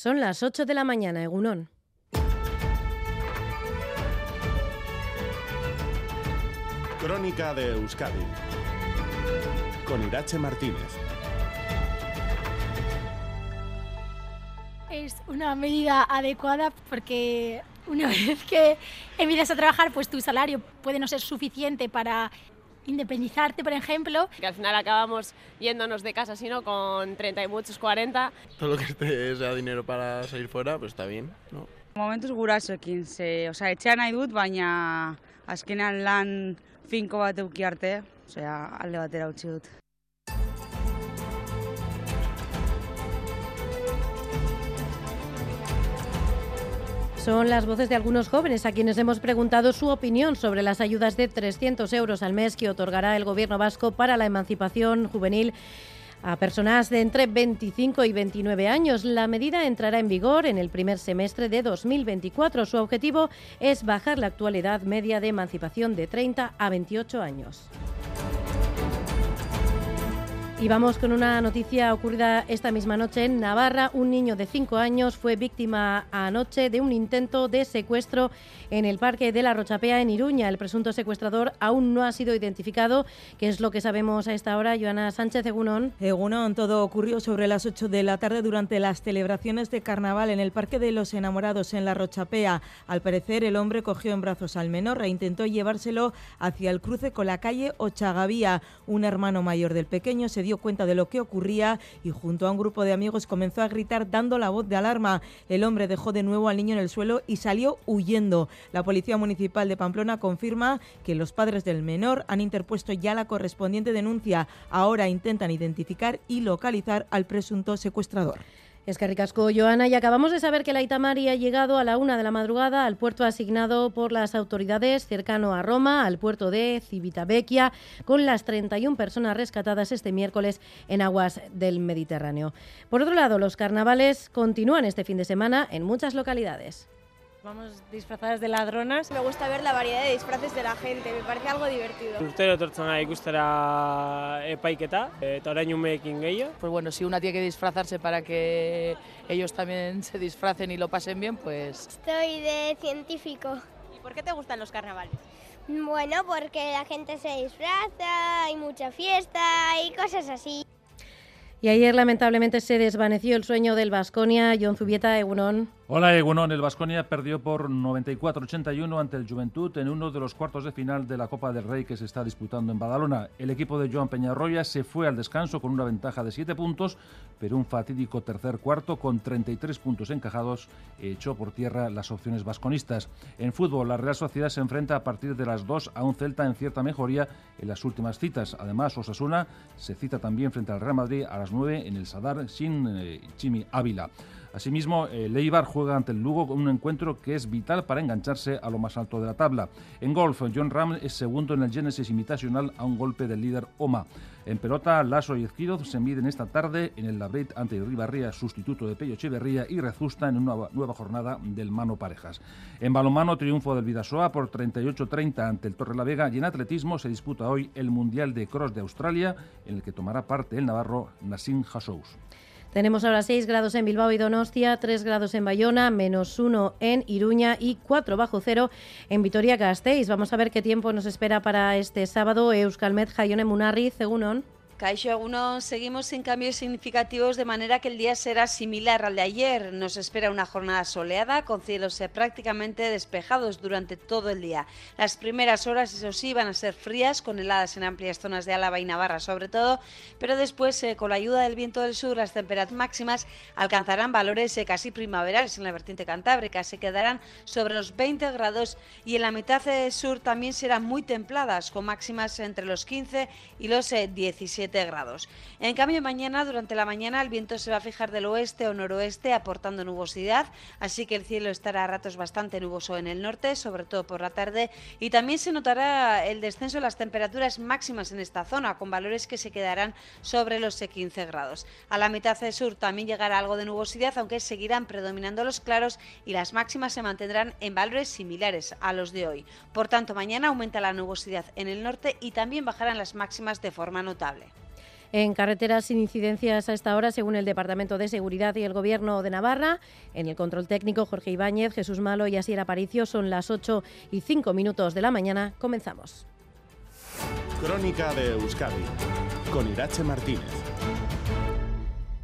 Son las 8 de la mañana, Egunón. Crónica de Euskadi con Irache Martínez. Es una medida adecuada porque una vez que empiezas a trabajar, pues tu salario puede no ser suficiente para independizarte, por ejemplo. Que al final acabamos yéndonos de casa, sino con 30 y muchos 40. Todo lo que esté sea dinero para salir fuera, pues está bien, ¿no? Momentuz gurasoekin, ze, osea, etxean nahi dut, baina azkenean lan finko bat euki arte, osea, alde batera utzi dut. Son las voces de algunos jóvenes a quienes hemos preguntado su opinión sobre las ayudas de 300 euros al mes que otorgará el Gobierno vasco para la emancipación juvenil a personas de entre 25 y 29 años. La medida entrará en vigor en el primer semestre de 2024. Su objetivo es bajar la actual edad media de emancipación de 30 a 28 años. Y vamos con una noticia ocurrida esta misma noche en Navarra. Un niño de 5 años fue víctima anoche de un intento de secuestro en el parque de la Rochapea en Iruña. El presunto secuestrador aún no ha sido identificado, que es lo que sabemos a esta hora. Joana Sánchez Egunón. Egunón, todo ocurrió sobre las 8 de la tarde durante las celebraciones de carnaval en el Parque de los Enamorados en la Rochapea. Al parecer, el hombre cogió en brazos al menor e intentó llevárselo hacia el cruce con la calle Ochagavía. Un hermano mayor del pequeño se dio cuenta de lo que ocurría y junto a un grupo de amigos comenzó a gritar dando la voz de alarma. El hombre dejó de nuevo al niño en el suelo y salió huyendo. La Policía Municipal de Pamplona confirma que los padres del menor han interpuesto ya la correspondiente denuncia. Ahora intentan identificar y localizar al presunto secuestrador. Es que ricasco, Joana, y acabamos de saber que la Itamari ha llegado a la una de la madrugada al puerto asignado por las autoridades cercano a Roma, al puerto de Civitavecchia, con las 31 personas rescatadas este miércoles en aguas del Mediterráneo. Por otro lado, los carnavales continúan este fin de semana en muchas localidades. Vamos disfrazadas de ladronas. Me gusta ver la variedad de disfraces de la gente, me parece algo divertido. Urtero etortzena ikustera epaiketa, eta orain umeekin gehiago. Pues bueno, si una tiene que disfrazarse para que ellos también se disfracen y lo pasen bien, pues... Estoy de científico. ¿Y por qué te gustan los carnavales? Bueno, porque la gente se disfraza, hay mucha fiesta y cosas así. Y ayer lamentablemente se desvaneció el sueño del Vasconia, John Zubieta, Egunon. Hola Egunon, el Vasconia perdió por 94-81 ante el Juventud en uno de los cuartos de final de la Copa del Rey que se está disputando en Badalona. El equipo de Joan Peñarroya se fue al descanso con una ventaja de 7 puntos, pero un fatídico tercer cuarto con 33 puntos encajados echó por tierra las opciones vasconistas. En fútbol, la Real Sociedad se enfrenta a partir de las 2 a un Celta en cierta mejoría en las últimas citas. Además, Osasuna se cita también frente al Real Madrid a las 9 en el Sadar sin eh, Chimi Ávila. Asimismo, eh, Leibar juega ante el Lugo con un encuentro que es vital para engancharse a lo más alto de la tabla. En golf, John Ram es segundo en el Genesis Invitational a un golpe del líder Oma. En pelota, Lasso y Ezquiroz se miden esta tarde en el Labrit ante Ribarría, sustituto de Pello Echeverría, y Rezusta en una nueva, nueva jornada del Mano Parejas. En balonmano, triunfo del Vidasoa por 38-30 ante el Torre la Vega y en atletismo se disputa hoy el Mundial de Cross de Australia, en el que tomará parte el navarro Nassim Hassous. Tenemos ahora 6 grados en Bilbao y Donostia, 3 grados en Bayona, menos 1 en Iruña y 4 bajo cero en Vitoria-Gasteiz. Vamos a ver qué tiempo nos espera para este sábado. Euskalmet, Jaione Munarri, Egunon. Caixo, uno seguimos sin cambios significativos de manera que el día será similar al de ayer. Nos espera una jornada soleada con cielos eh, prácticamente despejados durante todo el día. Las primeras horas, eso sí, van a ser frías con heladas en amplias zonas de Álava y Navarra sobre todo, pero después eh, con la ayuda del viento del sur las temperaturas máximas alcanzarán valores eh, casi primaverales en la vertiente cantábrica. Se quedarán sobre los 20 grados y en la mitad eh, sur también serán muy templadas con máximas entre los 15 y los eh, 17 7 grados. En cambio, mañana, durante la mañana, el viento se va a fijar del oeste o noroeste, aportando nubosidad, así que el cielo estará a ratos bastante nuboso en el norte, sobre todo por la tarde, y también se notará el descenso de las temperaturas máximas en esta zona, con valores que se quedarán sobre los 15 grados. A la mitad del sur también llegará algo de nubosidad, aunque seguirán predominando los claros y las máximas se mantendrán en valores similares a los de hoy. Por tanto, mañana aumenta la nubosidad en el norte y también bajarán las máximas de forma notable. En carreteras sin incidencias a esta hora, según el Departamento de Seguridad y el Gobierno de Navarra. En el control técnico, Jorge Ibáñez, Jesús Malo y Asier Aparicio. Son las 8 y 5 minutos de la mañana. Comenzamos. Crónica de Euskadi con Irache Martínez.